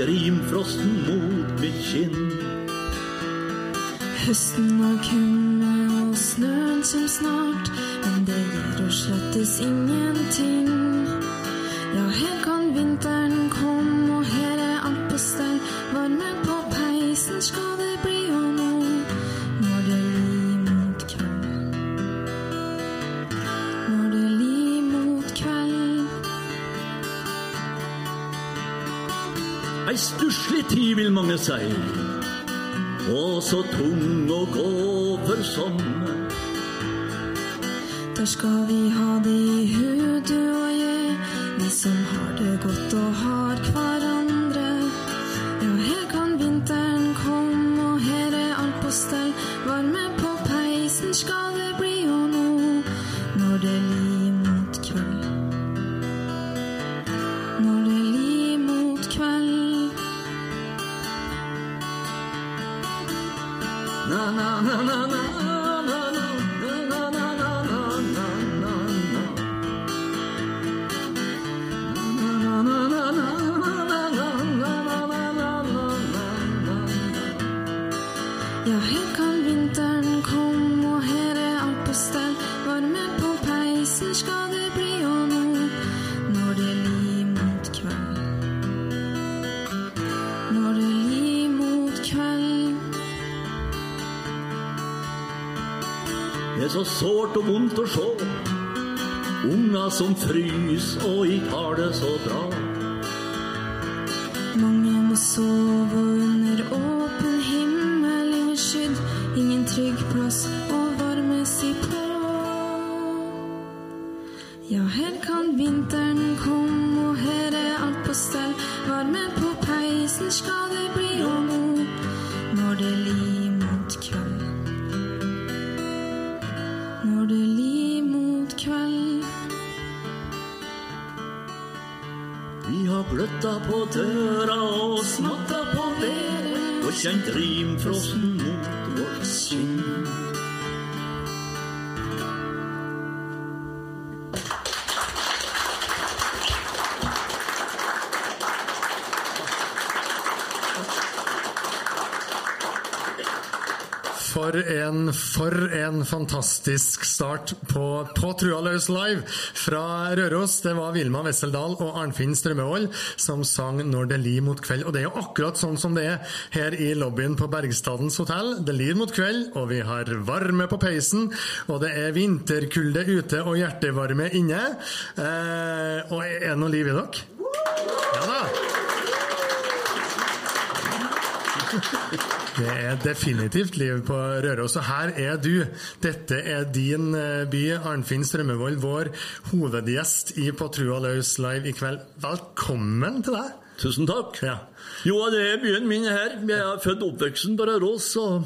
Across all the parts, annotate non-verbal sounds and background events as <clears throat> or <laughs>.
grimfrosten mot mitt kinn. Høsten og kulden og snøen som snart, men det gjør og slettes ingen tid, vil mange si. Og så tung å gå for sommer. Der skal vi ha det i hu, Som frys og ikke har det så bra. For en, for en fantastisk start på, på Trua løs live fra Røros. Det var Vilma Wesseldal og Arnfinn Strømmevold som sang 'Når det lir mot kveld'. Og det er jo akkurat sånn som det er her i lobbyen på Bergstadens hotell. Det lir mot kveld, og vi har varme på peisen, og det er vinterkulde ute og hjertevarme inne. Eh, og er det noe liv i dere? Ja da! Det er definitivt liv på Røros, og her er du. Dette er din eh, by, Arnfinn Strømmevold, vår hovedgjest i På trua løs live i kveld. Velkommen til deg. Tusen takk. Ja. Jo, det er byen min her. Jeg er født og oppvoksen på Røros. og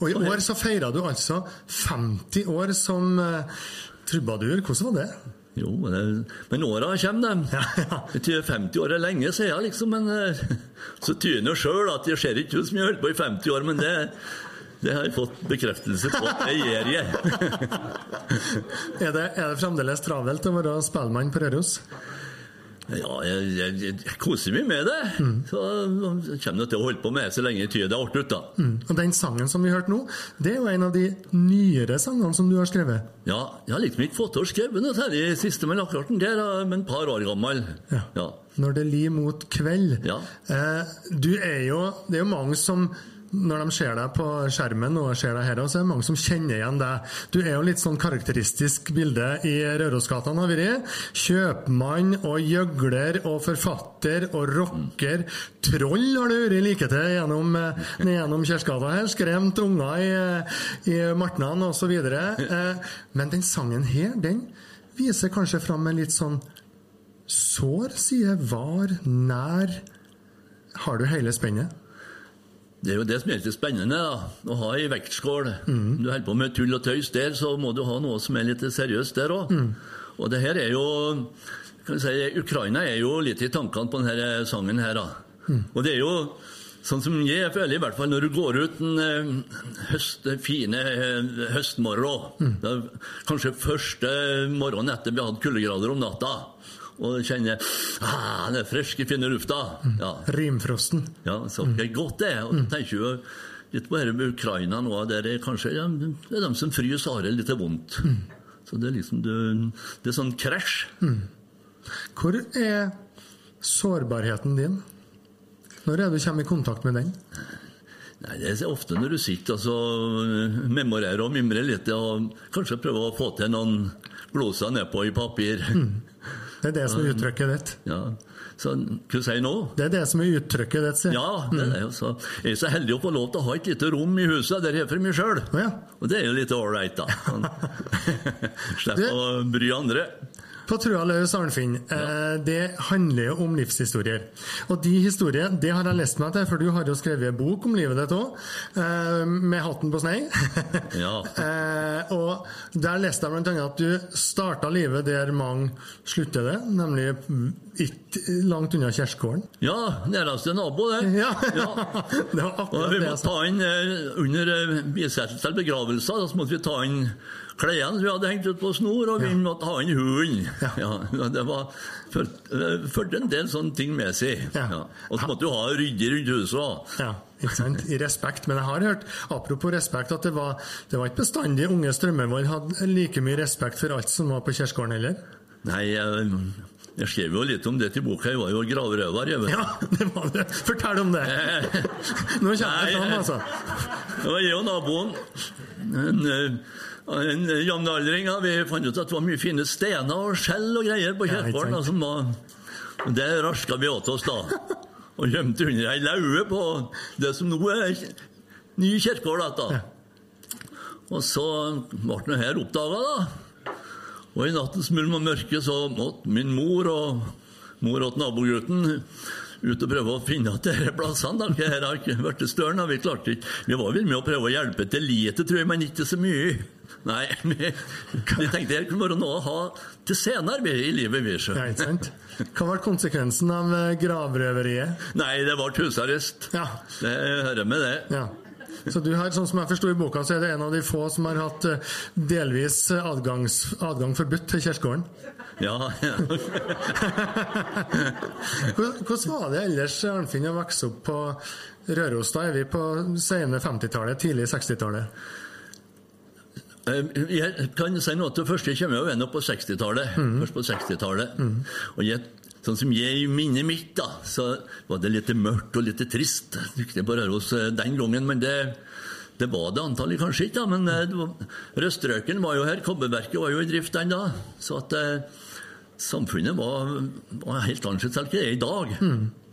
Og i år så feira du altså 50 år som uh, trubadur. Hvordan var det? Jo, men, men åra kommer, de. Ja, ja. <laughs> Jeg 50 år er lenge siden, liksom. Men eh, <laughs> så tyder det sjøl at det ser ikke ut som jeg har holdt på i 50 år, men det, det har jeg fått bekreftelse på. Det gjør jeg. <laughs> Er det, er det fremdeles travelt å være spellemann på Røros? Ja, jeg, jeg, jeg koser meg med det. Så jeg kommer jeg til å holde på med det så lenge jeg det artig ut, da. Mm. Og den sangen som vi hørte nå, det er jo en av de nyere sangene som du har skrevet. Ja, jeg har liksom ikke fått til å skrive noe særlig siste, men akkurat den der er et par år gammel. Ja. Ja. Når det lir mot kveld. Ja. Eh, du er jo, det er jo mange som når de ser deg på skjermen og ser deg her, så er det mange som kjenner igjen deg. Du er jo litt sånn karakteristisk bilde i Rørosgata har vært. Kjøpmann og gjøgler og forfatter og rocker. Troll har du vært like til gjennom, eh, gjennom Kjersgata her. Skremt unger i, i Martnan osv. Eh, men den sangen her, den viser kanskje fram en litt sånn sår side. Var, nær. Har du hele spennet? Det er jo det som er litt spennende, da. Å ha ei vektskål. Om du holder på med tull og tøys der, så må du ha noe som er litt seriøst der òg. Og det her er jo kan vi si, Ukraina er jo litt i tankene på denne sangen her, da. Og det er jo Sånn som jeg føler i hvert fall når du går ut en eh, høst, fine eh, høstmorgen. Er kanskje første morgenen etter vi hadde kuldegrader om natta. Og kjenner ah, den friske, fine lufta. Ja, Rimfrosten. ja så det er godt, det. Og så tenker jo litt på dette med Ukraina nå, der er kanskje ja, det er dem som fryser, har det litt vondt. Så det er liksom det, det er sånn krasj. Hvor er sårbarheten din? Når er du kommer i kontakt med den? Nei, Det er ofte når du sitter og så memorerer og mimrer litt, og kanskje prøver å få til noen gloser nedpå i papir. Det er det som er uttrykket ditt. Ja. Så hva sier du nå? Det er det som er uttrykket ditt, sier jeg. Ja, det er jo. Så jeg er så heldig å få lov til å ha et lite rom i huset der jeg er for meg sjøl. Ja. Og det er jo litt ålreit, da. <laughs> Slipper å bry andre. På Trua løs, Arnfinn, eh, det handler jo om livshistorier. Og de historier, det har jeg lest meg til, for du har jo skrevet bok om livet ditt òg, eh, med hatten på snei. <laughs> Ja. <laughs> eh, og der leste jeg bl.a. at du starta livet der mange slutter det, nemlig ikke langt unna kirkegården. Ja, nærmeste nabo, det. <laughs> Ja, Ja. det var Og akkurat vi det måtte jeg sa. ta inn under eh, til begravelser, så måtte vi ta inn klærne vi hadde hengt ut på snor, og vi måtte ha en hund. Ja. det var førte førte en del sånne ting med seg. Ja. Ja. Og så måtte du ha ryddig rundt huset òg. Ja, ikke sant? I respekt. Men jeg har hørt, apropos respekt, at det var, det var ikke bestandig unge Strømmevold hadde like mye respekt for alt som var på kirkegården heller. Nei, jeg, skrev jo litt om det til boka. Jeg var jo gravrøver. Jeg, vet. Ja, det var det. Fortell om det. <laughs> Nå kommer det fram, altså. Det var jeg og naboen. En, eh, en jevnaldring. har vi fant ut at det var mye fine stener og skjell og greier på kirkegården. da, som var- det raska vi åt oss da. Og gjemte under ei laue på det som nå er ny kirkegård. Da. Og så ble det her oppdaga, da. Og i nattens mulm og mørke så måtte min mor og mor og nabogutten ut og prøve å finne at disse plassene. Det Her har ikke vært større. Vi klarte ikke. Vi var vel med å prøve å hjelpe til lite, tror jeg, men ikke så mye. Nei, vi, vi tenkte det kunne være noe å ha til senere i livet. vi så. Ja, ikke sant? Hva var konsekvensen av eh, gravrøveriet? Nei, det ble husarrest. Ja. Det hører med det. Ja. Så du har, sånn som jeg forsto i boka, så er det en av de få som har hatt eh, delvis adgangs, adgang forbudt til kirkegården. Ja, ja. <laughs> Hvordan var det ellers, Arnfinn, å vokse opp på Røros? Da er vi på sene 50-tallet, tidlig 60-tallet. Eh, Jeg kan si noe til først. Jeg kommer jo ennå på 60-tallet. Først på 60-tallet. Og jeg, sånn som jeg i minnet mitt, da, så var det litt mørkt og litt trist. Riktig på Røros eh, den gangen, men det, det var det antallet kanskje ikke. da, Men eh, var, Røstrøken var jo her, kobberverket var jo i drift den da. Så at eh, samfunnet var, var helt annerledes enn det er i dag.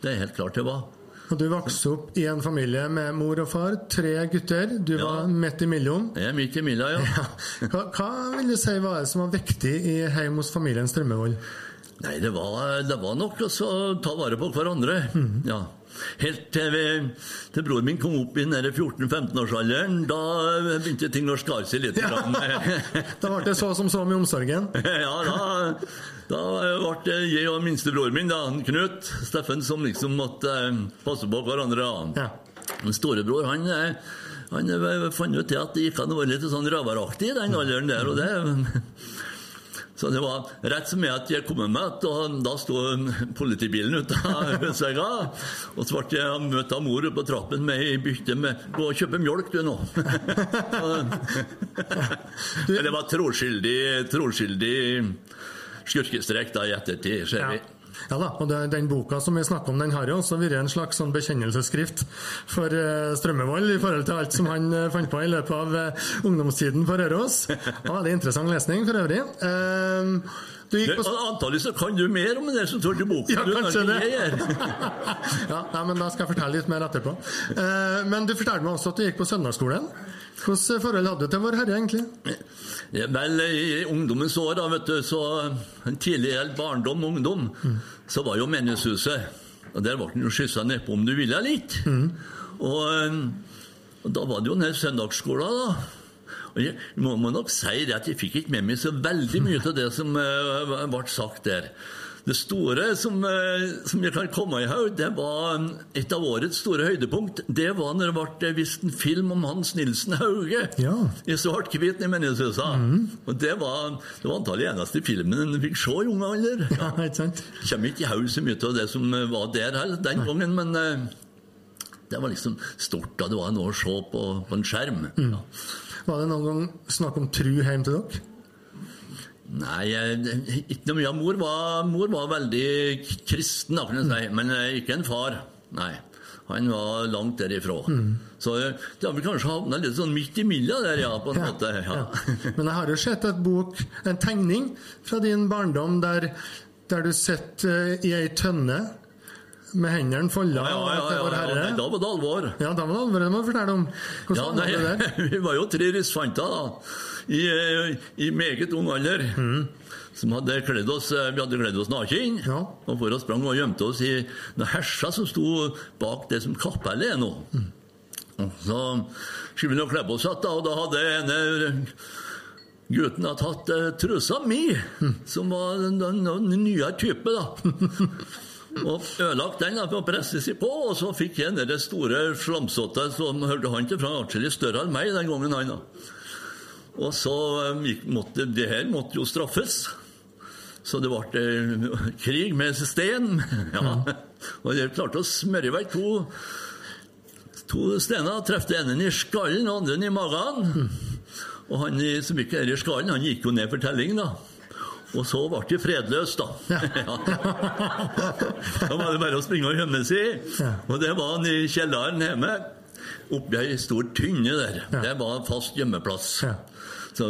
Det er helt klart det var. Og du vokste opp i en familie med mor og far, tre gutter. Du Ja. var midt imellom. Jeg er midt i mila, ja. Ja. Hva, hva vil du si var det som var viktig i hjemme hos familien Strømmevold? Nei, det var, det var nok å ta vare på hverandre. Ja. Helt til, vi, til bror min kom opp i den 14-15-årsalderen, da begynte ting å skare seg litt. Ja. <laughs> Da ble det så som så med omsorgen. <laughs> ja, da, da ble det jeg og minstebror min, da, Knut Steffen, som liksom måtte eh, passe på hverandre. Ja. Storebror han, eh, han eh, fant jo til at det gikk an å være litt sånn røveraktig i den alderen der. og det... Så det var rett som er at jeg kom med, og da sto politibilen ute av husvegga. Og så ble jeg møtt av mor på trappen med ei bytte med 'Gå og kjøpe mjølk, du, nå'. <laughs> Men det var troskyldig, troskyldig skurkestrek da i ettertid, ser vi. Ja da, og det, Den boka som vi snakker om, den har jo også vært en slags sånn bekjennelsesskrift for uh, Strømmevold i forhold til alt som han uh, fant på i løpet av uh, ungdomstiden på Røros. Det var veldig interessant lesning for øvrig. Uh, du gikk på... Antagelig så kan du mer om det som står i boken. Ja, du, kanskje det det. <laughs> ja, nei, men Da skal jeg fortelle litt mer etterpå. Eh, men du fortalte meg også at du gikk på søndagsskolen. Hvilket forhold hadde du til Vår Herre, egentlig? Vel, i ungdommens år, da, vet du, så tidlig barndom og ungdom, så var jo menighetshuset. Og der ble den jo skyssa nedpå om du ville litt. Og, eh, og da var det jo den søndagsskolen, da. Og jeg må, nok si det at jeg fikk ikke med meg så veldig mye av det som eh, ble sagt der. Det store som, eh, som jeg kan komme i haug, det var mm, et av årets store høydepunkt. Det var når det ble vist en film om Hans Nilsen Hauge Ja. i svart-hvitt i Menighetshuset. Og det var, det var antallet eneste filmen en fikk se i ung alder. <laughs> Ja, ikke sant? kommer ikke i haug så mye av det som eh, var der heller den gangen, men eh, det var liksom stort da det var noe å se på, på en skjerm. Ja. Var det noen gang snakk om tru hjem til dere? Nei, ikke noe mye. Mor var, mor var veldig kristen, da, si, men eh, ikke en far. Nei. Han var langt derifra. Så eh, det har vi kanskje havna litt sånn midt imellom der, ja, på en måte. Ja. Men jeg har jo sett et bok, en tegning fra din barndom der, der du sitter eh, i ei tønne med hendene folda Ja, ja, ja, ja, Herre. ja, da var det alvor. Ja, da var det alvor. Det må du fortelle om. Hvordan Ja, var det der? <laughs> vi var jo tre russfanter da, i, eh, i meget ung alder. Som hadde kledd oss, eh, vi hadde kledd oss naken Ja. og for oss sprang og gjemte oss i noen hesjer som sto bak det som kapellet er nå. Mm. Så skulle vi nå kle på oss igjen, og da hadde en gutten hadde tatt uh, trusa mi, som var den, den, den nyere type, da. <laughs> Og ødelagt den da, for å presse seg på, og så fikk jeg den store slamsotte som hørte han til fra atskillig større enn meg den gangen. han da. Og så eh, måtte, det her måtte jo straffes. Så det ble eh, krig med stein. <laughs> Ja. Og jeg klarte å smøre vekk to, to stener. den ene i skallen og andre i magen. Og han som gikk her i skallen, han gikk jo ned for telling, da. Og så ble det fredløst, da. Ja. <laughs> da var det bare å springe og gjemme seg. Og det var han i kjelleren hjemme. Oppi ei stor tynne der. Det var fast gjemmeplass. Ja. Så,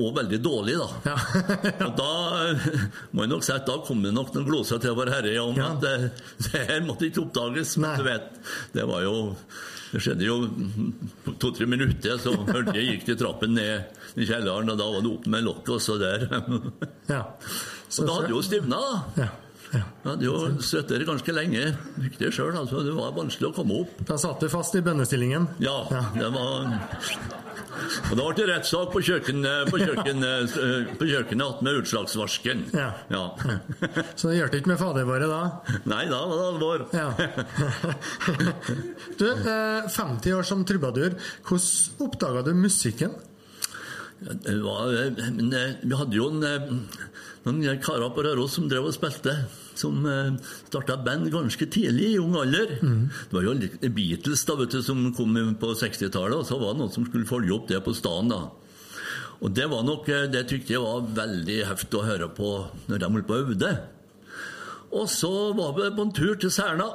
og veldig dårlig, da. Ja. <laughs> Og da eh, må jeg nok si at da kom det nok noen gloser til Vårherre om Ja. at det, <laughs> det her måtte ikke oppdages. Nei. Men du vet, det var jo Det skjedde jo to-tre minutter, så <laughs> hørte jeg gikk de trappen ned i kjelleren, og da var det opp med lokket, og så der. Ja. Og da hadde jo stivna, da. ja. ja. Hadde jo sittet der ganske lenge. Det sjøl, altså. Det var vanskelig å komme opp. Da satt du fast i bønnestillingen. Ja, det var Og da ble det rettssak på kjøkkenet på kjøkken, eh, på kjøkkenet attmed utslagsvasken. Ja. ja. <laughs> Så det hjalp ikke med fadervåret da? Nei, da var det alvor. Ja. <laughs> Du, eh, 50 år som trubadur. Hvordan oppdaga du musikken? Var, men eh, vi hadde jo en, eh, noen karer på Røros som drev og spilte. Som starta band ganske tidlig, i ung alder. Det var jo Beatles da, vet du, som kom på 60-tallet, og så var det noen som skulle følge opp det på staden. da. Og det var nok, eh, det tykte jeg var veldig heftig å høre på når de holdt på å øvde. Og så var vi på en tur til Serna.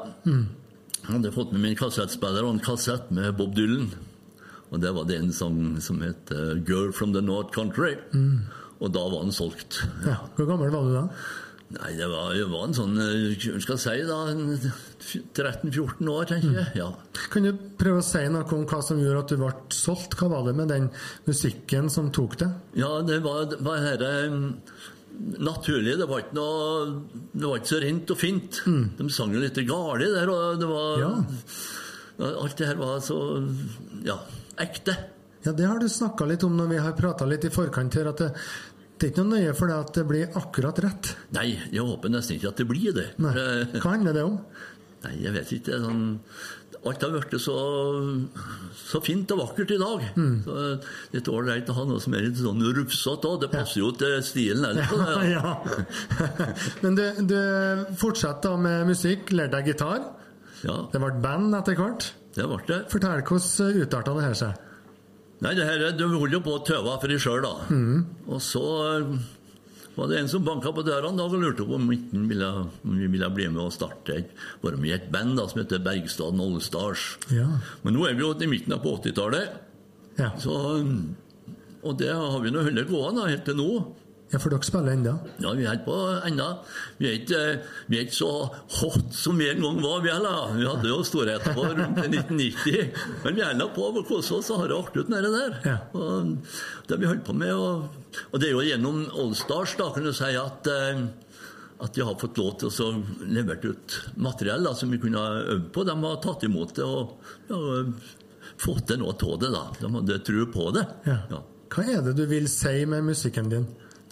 Jeg hadde fått med min kassettspiller og en kassett med Bob Dylan. Og det var det en sang som het eh, 'Girl from the North Country'. Og da var den solgt. Ja. Hvor gammel var du da? Nei, det var, det var en sånn eh, skal si, da? 13-14 år, tenker jeg. Ja. Kan du prøve å si noe om hva som gjorde at du ble solgt? Hva var det med den musikken som tok det? Ja, det var, det var her, eh, naturlig. Det var ikke noe Det var ikke så rent og fint. De sang jo litt galt der, og det var Ja. Alt det her var så ja, ekte. Ja, Det har du snakka litt om når vi har prata litt i forkant her, at det, det er ikke noe nøye for deg at det blir akkurat rett. Nei, jeg håper nesten ikke at det blir det. Nei. Hva handler det om? Nei, jeg vet ikke. Sånn, alt har blitt så, så fint og vakkert i dag. Så det er ålreit å ha noe som er litt sånn rufsete òg. Det passer jo til stilen Eller, <laughs> ja, <laughs> det- ja. Men du, du fortsetter da med musikk, lærte deg gitar. ja, Det ble band etter hvert. Det ble det. Fortell hvordan utarta det her seg. Nei, det her, du holder jo på å tøve for deg sjøl, da. Og så eh, var det en som banka på døra en dag og lurte på om han ville, vi ville bli med og starte et, være med i et band da, som heter Bergstaden Allstars. Ja. Men nå er vi jo i midten på 80-tallet, Ja. og det har vi nå holdt gående helt til nå. Ja, for dere spiller ennå? Ja, vi er på ennå. Vi, vi er ikke så hot som vi en gang var, vi heller. Vi hadde jo storheten vår rundt 1990. Men vi holder på å kose oss og har det artig ut nede der. Ja. Og det vi holder på med. Og, og det er jo gjennom Allstars da, kan du si at eh, at de har fått lov til å levert ut materiell da, som vi kunne øvd på. De har tatt imot det og ja, fått til noe av det. da. De hadde tro på det. Ja. Ja. Hva er det du vil si med musikken din?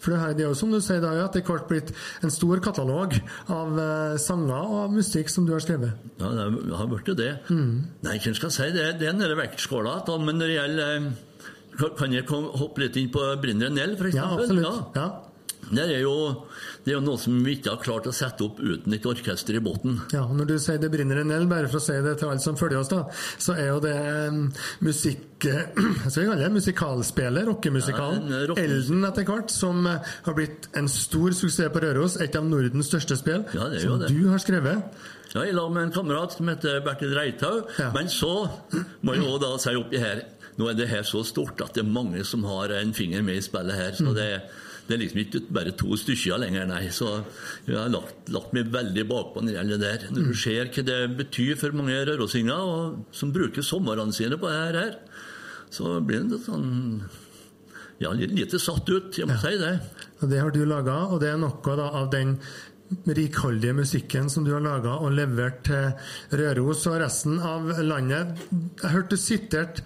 For det, her, det er jo som du sier, det har etter hvert blitt en stor katalog av eh, sanger og musikk som du har skrevet. Ja, det har blitt jo det. Nei, hvem skal si det? Det er nede vektskåla. Men når det gjelder eh, kan- jeg hoppe litt inn på Brindre Nell, f.eks.? Ja, absolutt. Ja. Det er, jo, det er jo noe som vi ikke har klart å sette opp uten et orkester i bunnen. Ja, og Når du sier det brenner en eld, bare for å si det til alle som følger oss, da, så er jo det musikk... <clears throat> Hva skal vi kalle det? musikalspillet, rockemusikalen. Ja, rock- Elden etter hvert, som eh, har blitt en stor suksess på Røros. Et av Nordens største spill. Ja, det er som det. du har skrevet. Ja, I lag med en kamerat som heter Bertil Reithaug. Ja. Men så må jeg jo da si oppi her Nå er det her så stort at det er mange som har en finger med i spillet her. Mm. Så det, det er liksom ikke bare to stykker lenger, nei. Så jeg har lagt, lagt meg veldig bakpå når det gjelder der. Mm. Når du ser hva det betyr for mange rørosinger som bruker somrene sine på det her, så blir det sånn Ja, lite satt ut, jeg må si det. Og Det har du laga, og det er noe da av den rikholdige musikken som du har laga og levert til Røros og resten av landet. Jeg hørte du sitert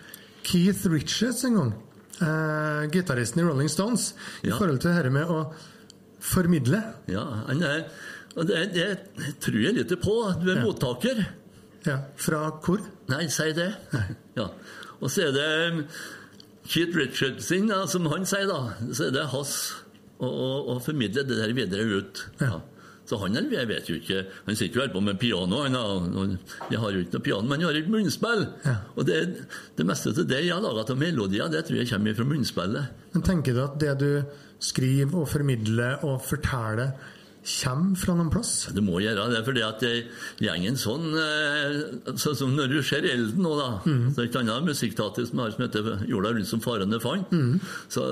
Keith Richards en gang, eh, gitaristen i Rolling Stones, i forhold til dette med å formidle. Ja, han er, det, det tror jeg litt på. Du er Ja. mottaker. Ja, fra hvor? Nei, si det. Ja. Og så er det um, Keith Richardson, som han sier, da. Så er det hans å, å, å formidle det der videre ut. Ja. Så han jeg vet jo ikke Han sitter jo her på med piano. Han har, jo ikke noe piano, men jeg har et munnspill. Ja. Og det, det meste av det jeg har laga av melodier, det tror jeg kommer fra munnspillet. Men tenker du at det du skriver og formidler og forteller, kommer fra noen plass? Det må gjøre det, fordi at det gjenger en sånn eh, Sånn som når du ser Elden nå, da. Så er det et annet musikkteater som har som heter 'Jorda rundt som farende fant'. Så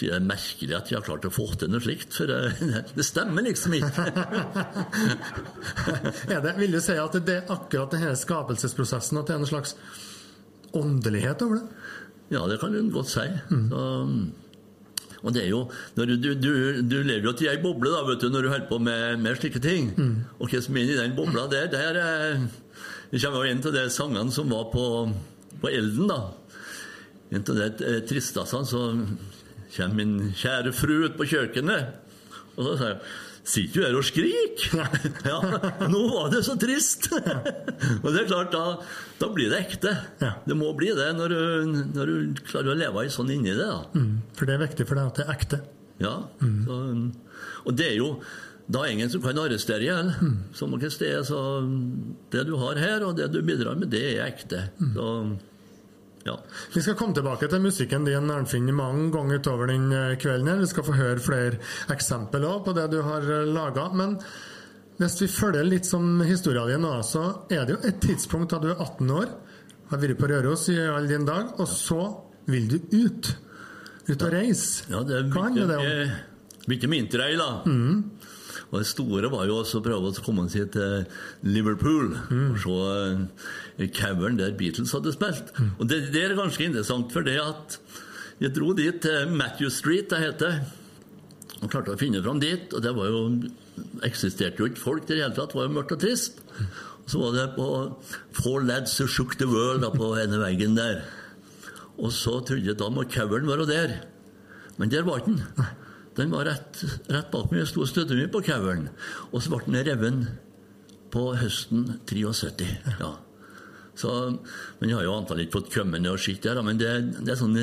det er merkelig at de har klart å få til noe slikt, for eh, <laughs> det stemmer liksom ikke. <laughs> Er det, vil du si at det er akkurat denne skapelsesprosessen, at det er en slags åndelighet over det? Ja, det kan du godt si. Så, og det er jo du, du, du, du lever jo til ei boble da, vet du, når du holder på med, med slike ting. Og hva som er inni den bobla der, der eh, Det kommer jo en av de sangene som var på, på Elden, da. En av de tristeste, så kommer min kjære fru ut på kjøkkenet, og så sier hun Sitter jo her og skriker? <laughs> ja, nå var det så trist! <laughs> og det er klart, da, da blir det ekte. Ja. Det må bli det når du, når du klarer å leve sånn inni det. Mm, for det er viktig for deg at det er ekte. Ja. Så, og det er jo da ingen som kan arrestere igjen. Som noe sted, så det du har her, og det du bidrar med, det er ekte. Så, ja. Vi skal komme tilbake til musikken din Arnfinn, mange ganger utover den eh, kvelden. her. Vi skal få høre flere eksempler på det du har laga. Men hvis vi følger litt som historien din så er det jo et tidspunkt da du er 18 år, har vært på Røros i all din dag, og så vil du ut. Ut og reise. Ja, det Hva handler det om? Mye interrail, da. Og det store var jo også å prøve å komme seg til Liverpool og se eh, cavern der Beatles hadde spilt. Og det, det er ganske interessant, for det at jeg dro dit til Matthew Street, det heter, og klarte å finne fram dit. Og det var jo eksisterte jo ikke folk der i det hele tatt, det var jo mørkt og trist. Og så var det på Four Lads Who Shook the World da, på ene veggen der. Og så trodde jeg da må cavern være der. Men der var den. Den var rett, rett bak meg. Jeg sto og støtte meg på kauren. Og så ble den reven på høsten 73. Ja. Så, men jeg har jo antall ikke fått kommet ned og sett der, men det, det er sånn,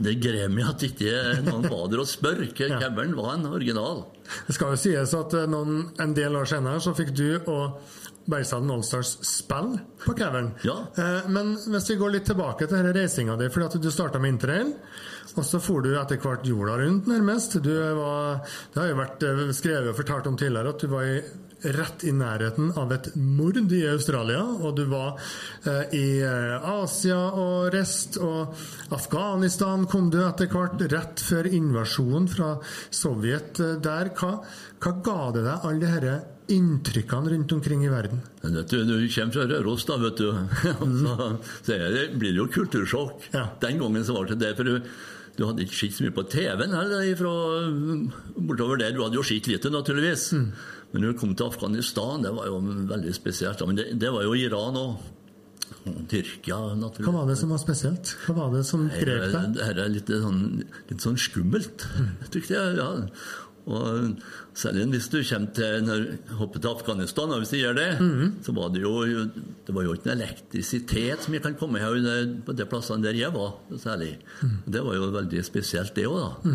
det greier meg at ikke noen var der og spør. Ja. Var en original. Det skal jo sies at eh, noen, en del år senere så fikk du og Bergstaden Allstars spill på coveren. Ja. Eh, men hvis vi går litt tilbake til reisinga di, fordi at du starta med interrail, og så for du etter hvert jorda rundt, nærmest. Du var, det har jo vært eh, skrevet og fortalt om tidligere at du var i, rett i nærheten av et mord i Australia, og du var eh, i eh, Asia og rest, og Afghanistan kom du etter hvert, rett før invasjonen fra Sovjet der. Hva, hva ga det deg, alle disse inntrykkene rundt omkring i verden? Vet du, kommer fra Røros, da, vet du. <laughs> så, så er det, blir det jo kultursjokk. Ja. Den gangen så var det det. For du, du hadde ikke sett så mye på TV-en eller, bortover der. Du hadde jo sett lite, naturligvis. Men når du kom til Afghanistan, det var jo veldig spesielt. Men det, det var jo Iran òg. Tyrkia, naturligvis. Hva var det som var spesielt? Hva var det som grep deg? Det her er litt sånn, litt sånn skummelt, <laughs> tykte jeg. ja. Og Særlig hvis du kommer til når hopper til Afghanistan, og hvis du gjør det, så var det jo det var jo ikke elektrisitet som jeg kan komme her på de plassene der jeg var, særlig. Det var jo veldig spesielt, det òg, da.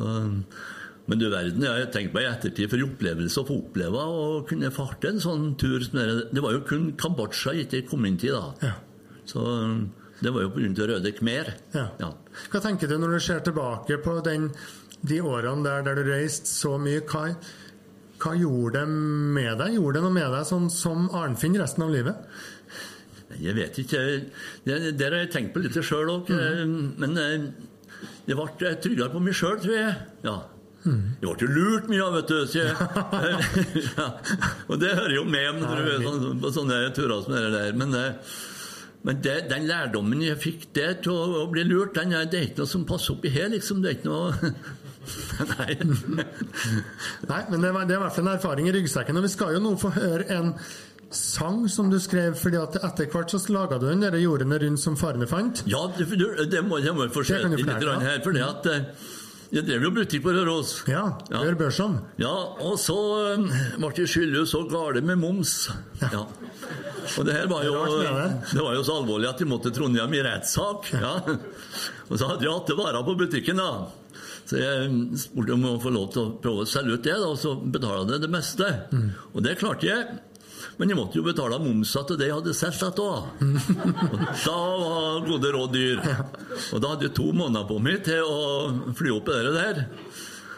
Og- men du verden, jeg tenker meg i ettertid for opplevelse å få oppleve å kunne farte en sånn tur som det Det var jo kun Kambodsja jeg ikke kom inn til da. Ja. Så det var jo pga. Røde Khmer. Ja. Ja. Hva tenker du når du ser tilbake på den, de årene der, der du reiste så mye? Hva, hva gjorde det med deg? Gjorde det noe med deg sånn som Arnfinn resten av livet? Jeg vet ikke. Det, det har jeg tenkt på litt sjøl òg. Men det jeg ble tryggere på meg sjøl, tror jeg. Ja. Jeg ble jo lurt mye vet du. Så jeg, <laughs> ja. Og det hører jo med når du er sånn, på sånne turer som det der. Men, eh, men det, den lærdommen jeg fikk der til å, å bli lurt, den det er ikke noe som passer oppi her, liksom. Det er ikke noe Nei. Nei, men det, var, det er i hvert fall en erfaring i ryggsekken. Og vi skal jo nå få høre en sang som du skrev, fordi at etter hvert så laga du den der 'Jordene rundt som farene fant'. Ja, det, det, det må jeg få se litt her. For det at eh, jeg drev jo butikk på Røros. Ja, Ja. Bjør Børson. Ja, og så um, ble jeg skyldig så gale med moms. Ja. Og det her var jo, det. det var jo så alvorlig at de måtte til Trondheim i rettssak. Ja. Og så hadde jeg hatt varer på butikken, da. Så jeg um, spurte om å få lov til å prøve å selge ut det, da, og så betalte jeg det meste. Og det klarte jeg. Men jeg måtte jo betale momsa til det jeg hadde solgt etterpå. <laughs> Da var gode råd dyr. Og da hadde jeg to måneder på meg til å fly opp det der.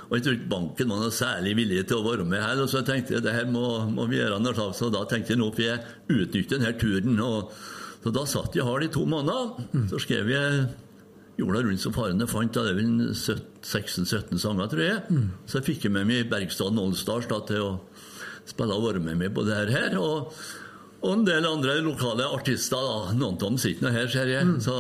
Og jeg tror ikke banken var noe særlig villig til å være med her. Og så tenkte jeg det her må, må vi gjøre noe slags. Og da tenkte jeg nå får jeg utnytte denne turen. Og, så da satt jeg hard i to måneder. Så skrev jeg Jorda rundt som farene fant. Det er vel 16-17 sanger, tror jeg. Så jeg fikk med meg Bergstaden Allstars da, til å spille og være med meg på det her. og, og en del andre lokale artister. da. Noen av dem sitter nå her, ser jeg. Så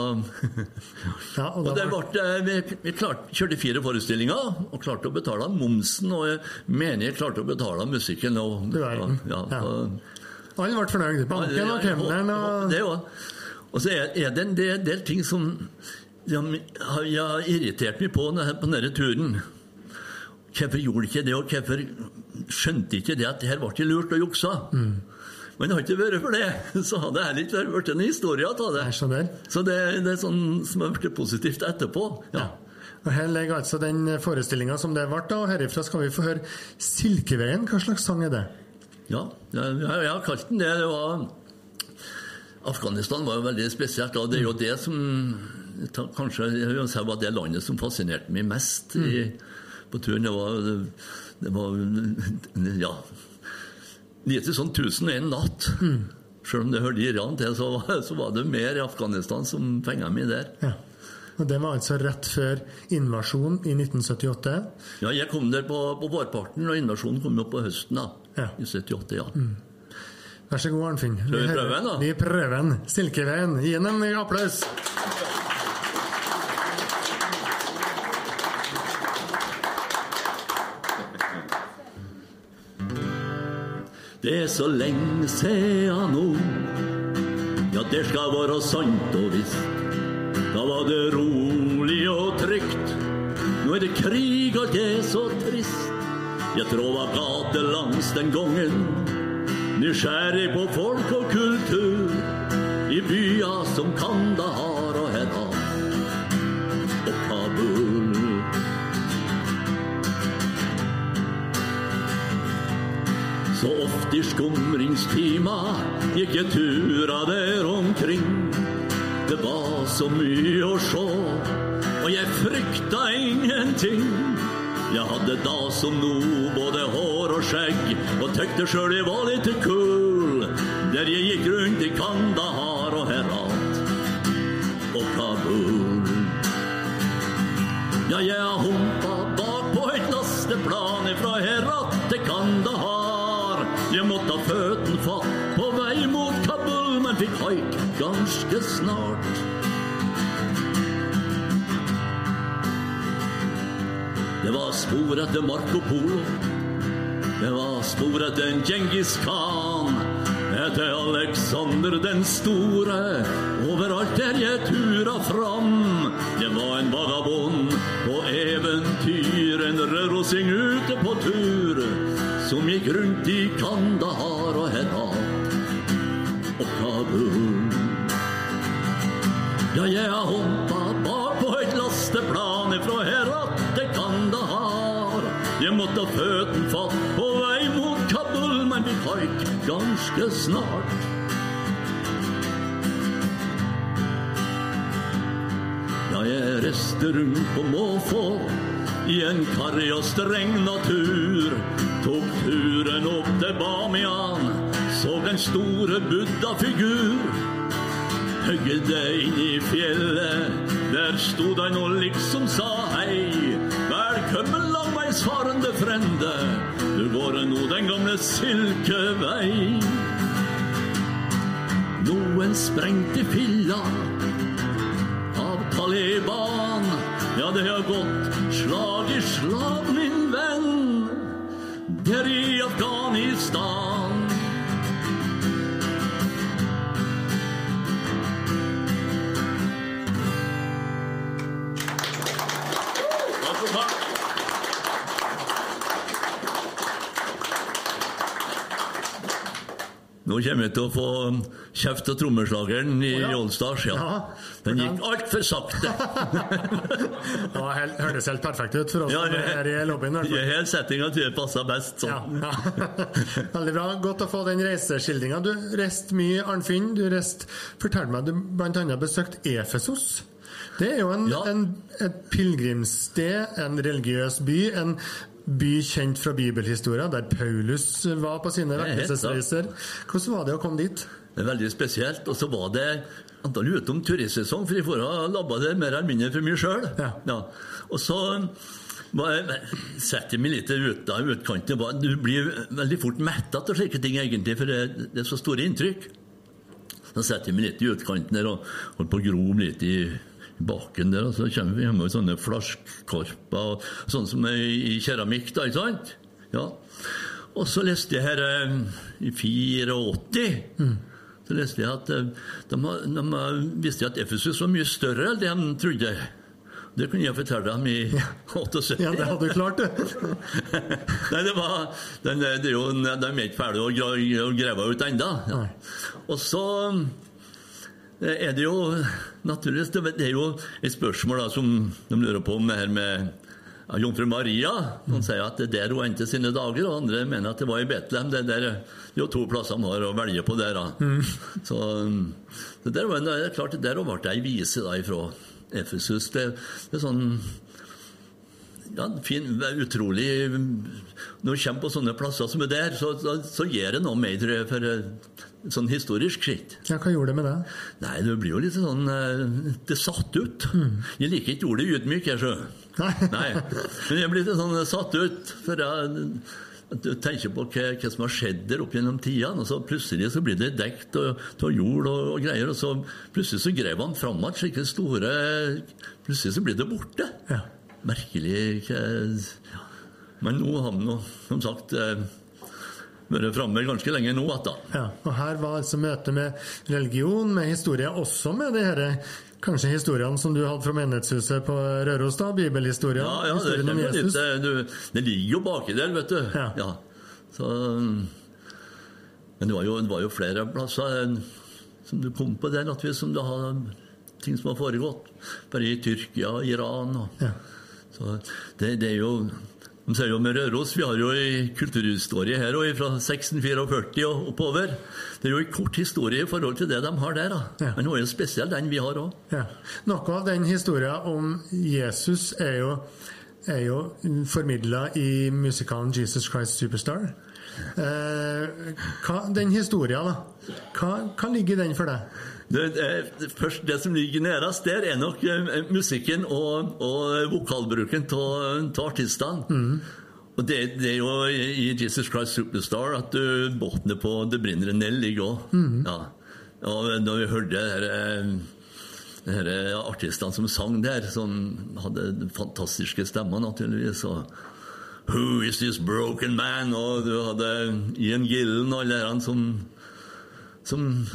<laughs> Ja, og og det var, ble, eh, vi vi klart, kjørte fire forestillinger og klarte å betale momsen. Og jeg mener jeg klarte å betale musikken. Og, Du verden. ja, Ja. og- alle ble fornøyd. Banken og kemneren og Det òg. Og så er, er det en del, del ting som jeg har irritert meg på denne- på denne turen. Hvorfor gjorde ikke det, og hvorfor skjønte ikke det at det her ble lurt og juksa? Mm. Men det har ikke vært for det, <laughs> så hadde det heller ikke vært en historie av det. Så det, det er sånn som har blitt positivt etterpå. Ja. Og Her ligger altså den forestillinga som det ble, da, og herifra skal vi få høre 'Silkeveien'. Hva slags sang er det? Ja, jeg, jeg, har kalt den det. Det var Afghanistan var jo veldig spesielt, og det er jo det som Kanskje jeg var det landet som fascinerte meg mest i, på turen. Det var, det var Ja. Lite sånn 'tusen og en natt'. Selv om det hørte Iran til, så så var det mer i Afghanistan som fenga meg der. Ja. Og Det var altså rett før invasjonen i 1978. Ja, jeg kom der på, på vårparten, og invasjonen kom jo på høsten da, Ja. i 78. ja. Vær så god, Arnfinn. Skal vi prøve den, da? Vi prøver den. 'Silkeveien'. Gi den en applaus. Det er så lenge sia nå. Ja, det skal være sant og visst. Da var det rolig og trygt. Nå er det krig, og det er så trist. Jeg trova gatelangs den gangen. Nysgjerrig på folk og kultur. I byer som Kandahar Så ofte i skumringstima gikk jeg tura der omkring. Det var så mye å sjå, og jeg frykta ingenting. Jeg hadde da som nå både hår og skjegg, og tykte sjøl jeg var litt kul. Der jeg gikk rundt i Kandahar og Herat og Kabul. Ja, jeg humpa bak på et lasteplan fra Herat Men fikk haik ganske snart. Det var spor etter Marco Polo. Det var spor etter en Djengis Khan. Etter Alexander den store. Overalt der jeg tura fram. Det var en vagabond på eventyr, en rørosing ute på tur. Som gikk rundt i Kandahar og Herat Kabul. Ja, jeg har humpa bak på et lasteplan fra Herat til Kandahar. Jeg måtte ha føtten fatt på vei mot Kabul, men vi haik ganske snart. Ja, jeg reiste rundt på måfå i en karrig og streng natur. Tok turen opp til Bamian, så den store buddha-figur. Høgde inn i fjellet, der sto den og liksom sa hei. Velkommen langveisfarende frende, du går nå den gamle silkevei. Noen sprengte filla av Taliban. Ja, det har gått slag i slag, min venn, der i Afghanistan. Nå kommer jeg til å få kjeft av trommeslageren i ja. Allstars. Ja. Ja. Den gikk altfor sakte. <laughs> Det helt, høres helt perfekt ut for oss Ja, er her i lobbyen. hele settinga tror jeg passa best sånn. ja. <laughs> Veldig bra. Godt å få den reiseskildringa. Du reiste mye, Arnfinn. Du reiste Fortell meg, du bl.a. besøkte Efesos. Det er jo en, en, et pilegrimssted, en religiøs by. En by kjent fra bibelhistoria, der Paulus var på sine er vekkelsesreiser. Hvordan var det å komme dit? Det veldig spesielt. Og så var det antall utom turistsesong, for jeg får ha labba det mer eller mindre for mye sjøl. Ja. Og så setter jeg meg litt ut av utkanten. Du blir veldig fort metta av slike ting, egentlig, for det, det er så store inntrykk. Så setter jeg meg litt i utkanten der og holder på å gro litt i i bakken der, og så kommer vi med sånne flaskekorper sånn som i keramikk, da, ikke sant? Ja. Og så leste jeg her eh, i 84 så leste jeg at eh, de, de visste at Efesus var mye større enn det de trodde. Det kunne jeg fortelle dem i 78. Ja, det hadde du klart, du. <laughs> Nei, det var den, det jo, De er ikke ferdige å gra- grave ut ennå. Ja. Og så er det jo naturligvis Det er jo et spørsmål da, som de lurer på om det her med ja, jomfru Maria. Noen sier at det er der hun endte sine dager, og andre mener at det var i Betlehem. Det, der, det er jo to plasser man har å velge på der. Da. Så det der var det er klart, der ble det ei vise da, fra Efesus. Det, det er sånn ja, fin, utrolig Når du kommer på sånne plasser som er der, så, så, så gjør det noe med, tror jeg, for sånn historisk sett. Ja, hva gjorde det med deg? Nei, det blir jo litt sånn eh, Det satt ut. Jeg liker ikke ordet ydmyk, jeg, sjø. Nei. <laughs> Nei. Men jeg blir litt sånn satt ut. For jeg, du tenker på hva, hva som har skjedd der opp gjennom tidene, og så plutselig så blir det dekt av jord og, og greier, og så plutselig så grev han fram igjen slike store Plutselig så blir det borte. Ja. Merkelig hva ja. Men nå har han nå, som sagt, eh, vært framme ganske lenge nå igjen. Ja, og her var altså møtet med religion, med historie, også med de her, kanskje historiene som du hadde fra menighetshuset på Røros, da, bibelhistorien, Ja, ja, det, om Jesus. eh, du, det ligger jo baki der, vet du. Ja. ja. Så, men det var, jo, det var jo flere plasser eh, som du kom på der, naturligvis, som du har ting som har foregått. Bare i Tyrkia og Iran. Og, Ja. Så det, det er jo de sier jo med Røros, Vi har jo en kulturhistorie her og fra 1644 og oppover. Det er jo en kort historie i forhold til det de har der. da. Det var jo spesielt den vi har òg. Ja. Noe av den historien om Jesus er jo, er jo formidla i musikalen 'Jesus Christ Superstar'. Eh, hva, den historien, da. Hva, hva ligger i den for deg? Det, det, først, det som ligger nærest der, er nok eh, musikken og, og vokalbruken av artistene. Og det, det er jo i Jesus Christ Superstar at du bunnen på Det brenner en eld ligger òg. Ja. Og når vi hørte her, eh, artistene som sang der, som hadde fantastiske stemmer, naturligvis og Who is this broken man? Og du hadde Ian Gillen og alle de som som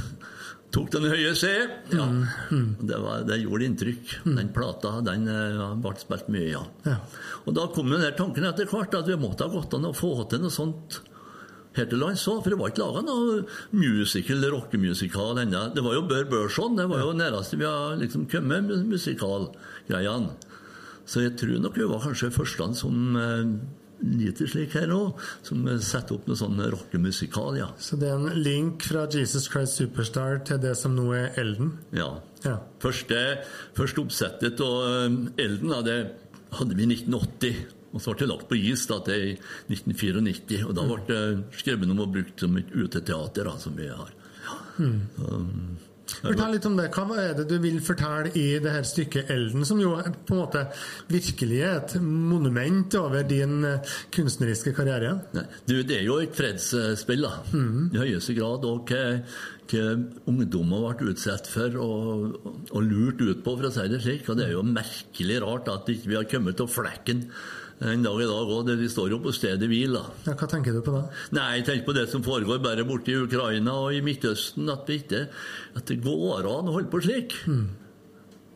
tok den høye C. Ja. Det, var, det gjorde inntrykk. Den plata den eh, ble spilt mye, ja. Ja. Og da kom den der tanken etter hvert at vi måtte ha gått an å få til noe sånt her til lands òg, for det var ikke laga noe musical, rockemusikal ennå. Det var jo Bør Børson, det var jo nærmeste vi har liksom kommet musikalgreiene. Så jeg tror nok vi var kanskje første som eh, lite slik her òg, som eh, setter opp noe sånn rockemusikal, ja. Så det er en link fra Jesus Christ Superstar til det som nå er Elden? ja. Ja. Første, første oppsettet av eh, Elden da, det hadde vi i 1980. Og så ble det lagt på is da, til 1994. Og da ble det skrevet om og brukt som et uteteater, da, som vi har. Fortell litt om det. Hva er det du vil fortelle i det her stykket Elden, som jo på en måte virkelig er et monument over din eh, kunstneriske karriere? Du, det er jo et fredsspill, da. I høyeste grad. Og hva, hva ungdommer ble utsatt for og, og lurt ut på, for å si det slik. Og det er jo merkelig rart at ikke vi har kommet til flekken en dag i dag òg. De står jo på stedet hvil, da. Ja, hva tenker du på da? Nei, Jeg tenker på det som foregår bare borte i Ukraina og i Midtøsten. At ikke, at det går an å holde på slik.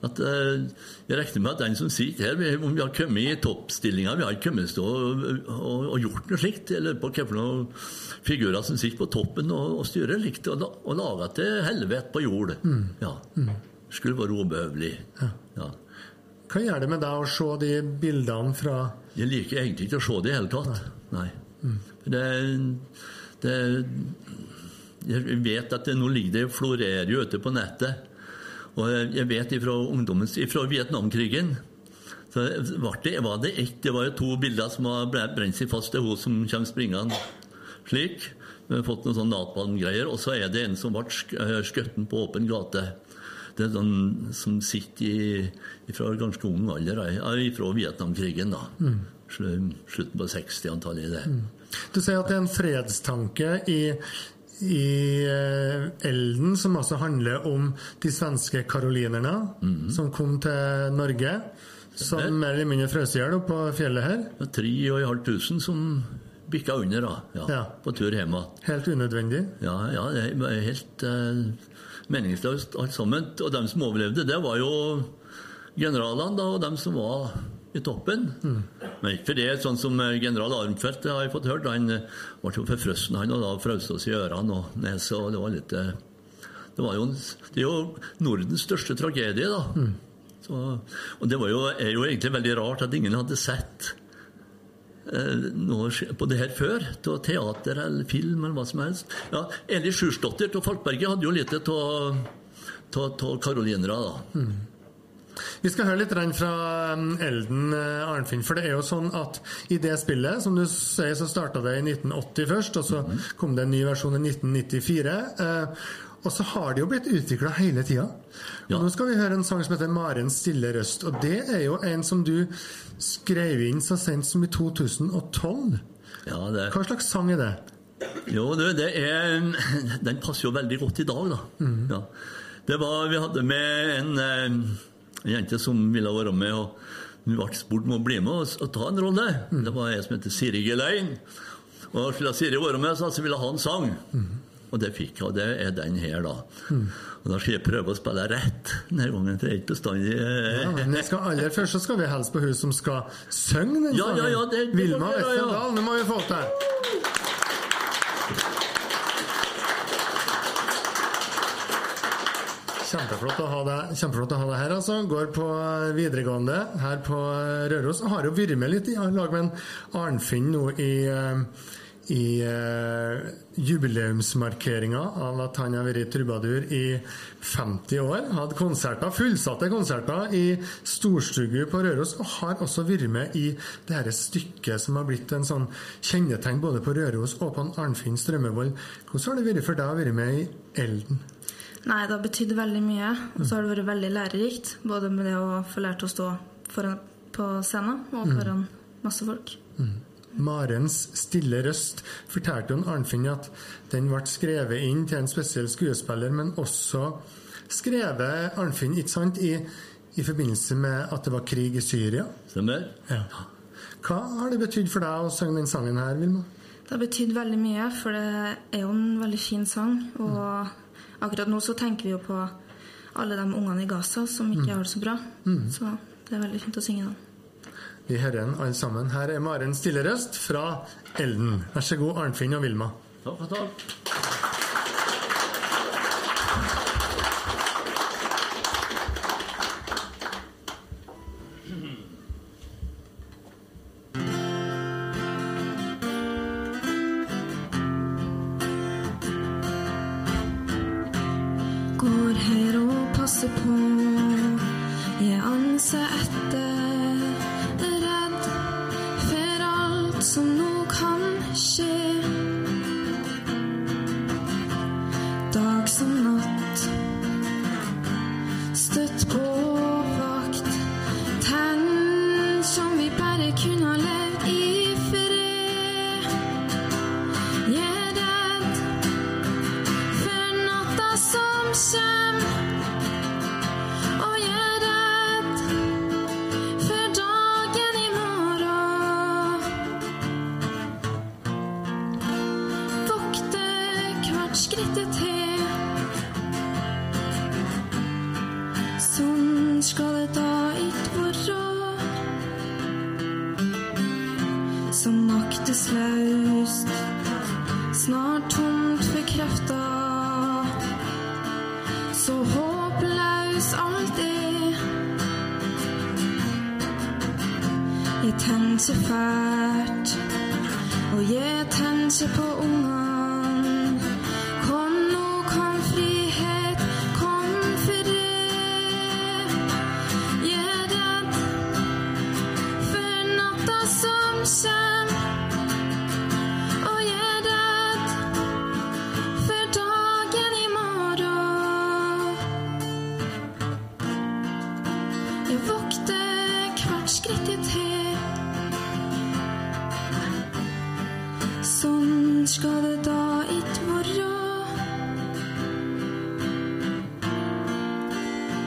At, eh, jeg regner med at den som sitter her, vi- om vi har kommet i toppstillinga Vi har ikke kommet til å gjort noe slikt. Jeg lurer på hvilke figurer som sitter på toppen og, og styrer likt, og, og lager til helvete på jord. Ja. Skulle være ubehøvelig. Ja. Hva gjør det med deg å se de bildene fra Jeg liker egentlig ikke å se det i hele tatt. Nei. For Det, det Jeg vet at det nå ligger det florerer jo ute på nettet. Og jeg vet ifra, ungdommens, ifra Vietnamkrigen så var det, var det ett Det var jo to bilder som har brent seg fast til hun som kommer springende slik. Vi har fått noen sånne napalmgreier. Og så er det en som ble eh, skutt på åpen gate. Det er sånn som sitter i, fra ganske ung alder, ja, fra Vietnamkrigen. da. Mm. Slutten på 60-tallet. det. Du sier at det er en fredstanke i, i eh, Elden, som altså handler om de svenske karolinerne som kom til Norge. Som mer eller mindre frøs i hjel oppå på fjellet her. Var 3500 som bikka under da, ja, Ja. på tur hjem. Helt unødvendig. Ja, ja, det var helt eh, meningsløst alt sammen. Og dem som overlevde, det var jo generalene da, og dem som var i toppen. Men ikke for det, sånn som eh, general Armfelt har jeg fått hørt, han eh, ble jo forfrosset, han, og da frøs oss i ørene og nese, og det var litt eh, det, var jo, det er jo Nordens største tragedie, da. Så, og det var jo, er jo egentlig veldig rart at ingen hadde sett eh, noe på det her før. Til teater eller film eller hva som helst. Ja, Eli Sjursdotter av Falkberget hadde jo litt av karolinere, da. Vi skal høre litt fra um, Elden, eh, Arnfinn. For det er jo sånn at i det spillet, som du sier, så starta det i 1980 først, og så kom det en ny versjon i 1994. eh, Og så har det jo blitt utvikla hele tida. Ja. Nå skal vi høre en sang som heter 'Marens stille røst'. Og det er jo en som du skrev inn så sent som i 2012. Ja, det, Hva slags sang er det? Jo, det, det er <laughs> Den passer jo veldig godt i dag, da. Ja. Det var, Vi hadde med en, en jente som ville være med, og hun ble spurt om å bli med og, og ta en rolle. Det var ei som heter Siri Gelein. Og skulle Siri være med, så ville hun ha en sang. Og det fikk jeg, og det er den her, da. Og Da skal jeg prøve å spille rett denne gangen, Det er ikke bestandig eh, Ja, men skal aller først så skal vi hilse på hun som skal synge den Ja, ja, ja, det- det Vilma Østerdal, ja. Nå må vi få til. Kjempeflott å ha deg, kjempeflott å ha deg her, altså. Går på videregående her på Røros. Har jo vært med litt i lag med en Arnfinn nå i, eh, i uh, jubileumsmarkeringa av at han har vært trubadur i 50 år. Hadde konserter, fullsatte konserter i storstugu på Røros, og har også vært med i det her stykket som har blitt en sånn kjennetegn både på Røros og på Arnfinn Strømmevold. Hvordan har det vært for deg å være med i Elden? Nei, det har betydd veldig mye. Og så har det vært veldig lærerikt. Både med det å få lært å stå foran, på scenen og foran masse folk. Marens stille røst fortalte hun Arnfinn at den ble skrevet inn til en spesiell skuespiller, men også skrevet Arnfinn ikke sant, i, i forbindelse med at det var krig i Syria. Stemmer? Ja. Hva har det betydd for deg å synge den sangen her, Vilma? Det Det har betydd veldig mye, for det er jo en veldig fin sang. Og akkurat nå så tenker vi jo på alle de ungene i Gaza som ikke har det så bra. Så det er veldig fint å synge den. Vi hører den alle sammen. Her er Maren Stillerøst fra Elden. Vær så god, Arnfinn og Vilma. Takk, takk. Jeg anser etter.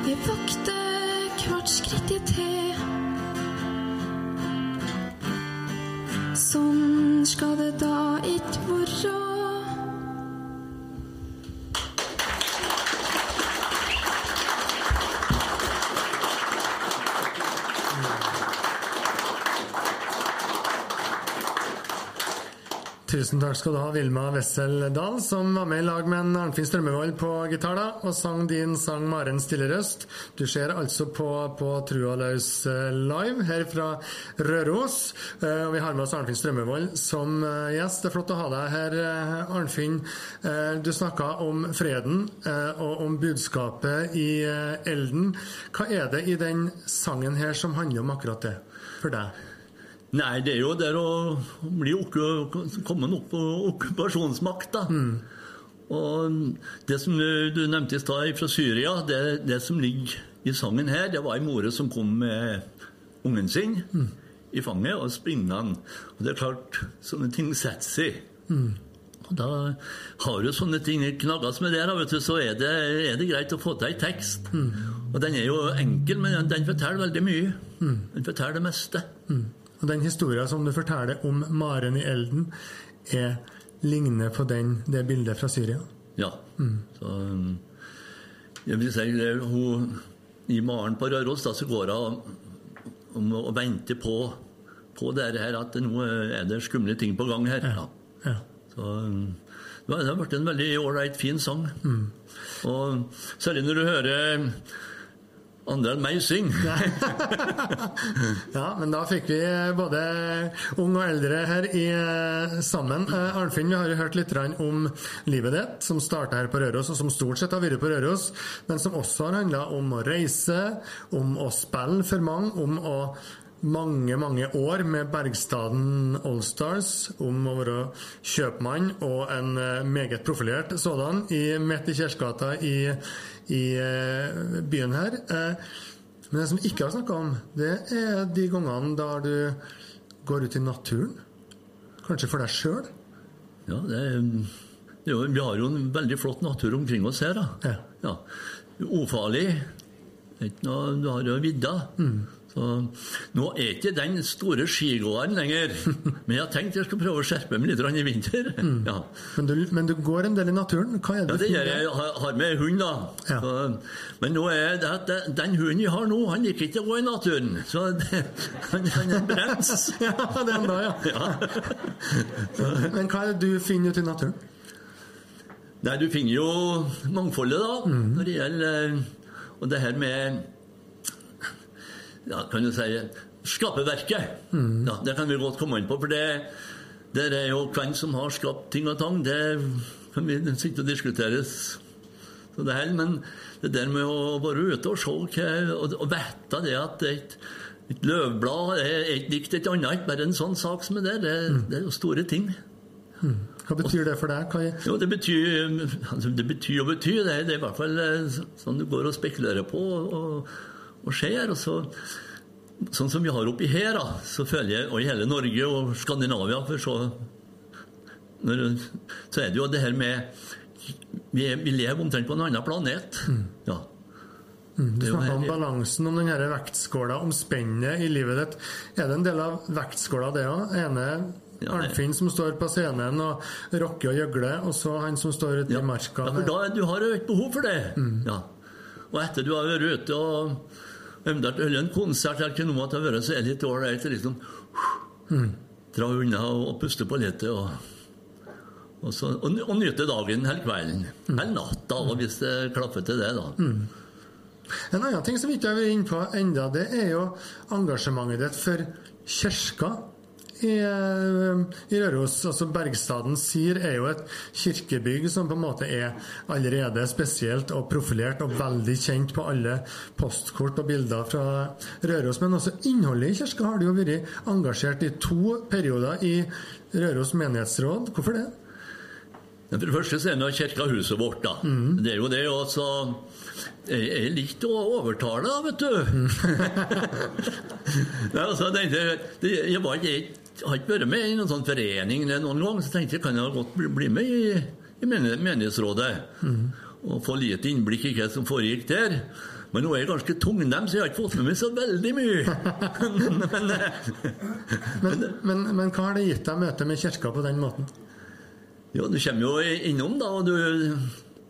Jeg vokter hvert skritt jeg tar. Sånn skal det da ikke være. Tusen takk skal du ha, Vilma Wessel Dahl, som var med i lag med Arnfinn Strømmevold på gitar og sang din sang 'Maren stille røst'. Du ser altså på, på Trua løs eh, live her fra Røros. Eh, Og vi har med oss Arnfinn Strømmevold som eh, gjest. Det er flott å ha deg her, Arnfinn. Du snakka om freden og om budskapet i elden. Hva er det i den sangen her som handler om akkurat det for deg? Nei, det er jo der å bli okku- komme opp på okkupasjonsmakt, da. Og det som du, nevnte i stad fra Syria, det, det som ligger i sangen her, det var ei more som kom med ungen sin i fanget og springa han. Og det er klart, sånne ting setter seg. Og da har du sånne ting knagges med der, vet du, så er det, er det greit å få til ei tekst. Og den er jo enkel, men den, forteller veldig mye. Den forteller det meste. Og den historien som du forteller om Maren i elden, er, ligner på den, det bildet fra Syria. Ja. Så um, jeg vil si det, hun, I Maren på Røros da, så går hun og, og venter på, på det her at nå er det skumle ting på gang her. Ja. Ja. Så um, det har vært en veldig ålreit, fin sang. Og særlig når du hører andre enn meg synge. <laughs> ja, men da fikk vi både ung og eldre her i, eh, sammen. Eh, Arnfinn, vi har jo hørt litt om livet ditt, som starta her på Røros, og som stort sett har vært på Røros, men som også har handla om å reise, om å spille for mange, om å mange, mange år med Bergstaden Allstars, om å være kjøpmann og en eh, meget profilert sådan i, midt i Kjersgata i, i eh, byen her. Eh, Men det som ikke har snakka om, det er de gangene da du går ut i naturen. Kanskje for deg sjøl. Ja, det, er- det jo, vi har jo en veldig flott natur omkring oss her. da. Ja. Ja. Ufarlig. Noe, du har jo vidda. Så nå er ikke den store skigåeren lenger. <laughs> Men jeg har tenkt jeg skal prøve å skjerpe meg litt i vinter. Ja. Men, du, men du går en del i naturen? Hva er Ja, det det gjør jeg. Jeg har- har med hund, da. Ja. Så, men nå er det at den hunden jeg har nå, han liker ikke å gå i naturen. Så det, <laughs> han, han er brems. <laughs> Ja, det er han da, ja. Men hva er det du finner ute i naturen? Nei, du finner jo mangfoldet, da, Mm. når det gjelder Og det her med Ja, kan du si Skaperverket. Mm. Ja, det kan vi godt komme inn på, for det, det er jo hvem som har skapt ting og tang. Det kan vi sitte og diskuteres. Så det her, men det der med å være ute og se hva, og, og vite det at et, et løvblad er et dikt et annet, bare en sånn sak som er der, det, Mm. det er jo store ting. Hva betyr det for deg? Hva er... Jo, det betyr, altså det betyr og betyr. Det, det er i hvert fall eh, sånn du går og spekulerer på og, og ser. Og så, sånn som vi har oppi her, da, så føler jeg, og i hele Norge og Skandinavia for så, når, så er det jo det her med Vi, vi lever omtrent på en annen planet. Ja. Du Det er jo snakka om balansen, om denne vektskåla, om spennet i livet ditt. Er det en del av vektskåla, det òg? ene Ja, Arnfinn som står på scenen og rocker og gjøgler, og så han som står ute Ja, i marka. ja, for da, du har jo et behov for det. Ja. Og etter du har vært ute og eventuelt holdt en konsert, at det har vært, så litt ålreit å liksom dra unna og, og puste på litt. Og, og, så, og, og nyte dagen hele kvelden. Eller natta, og hvis det klaffer til det, da. En annen ting som vi ikke har vært inne på enda, det er jo engasjementet ditt for kirka i, eh, i Røros. Altså Bergstaden Sir er jo et kirkebygg som på en måte er allerede spesielt og profilert og veldig kjent på alle postkort og bilder fra Røros. Men også innholdet i kirka har du jo vært engasjert i to perioder i Røros menighetsråd. Hvorfor det? For det første så er det kirkehuset vårt, da. Det er jo det, og så jeg er litt å overtale, vet du. <laughs> Nei, altså, tenkte, det, jeg, var ikke, har ikke vært med i noen sånn forening noen gang, så tenkte jeg kan jeg godt bli, bli med i, i menighetsrådet. Mm. Og få litt innblikk i hva som foregikk der. Men nå er jeg ganske tungnem, så jeg har ikke fått med meg så veldig mye. <laughs> men, eh, Men, men, men hva har det gitt deg møte med kirka på den måten? Jo, du kommer jo innom, da, og, du,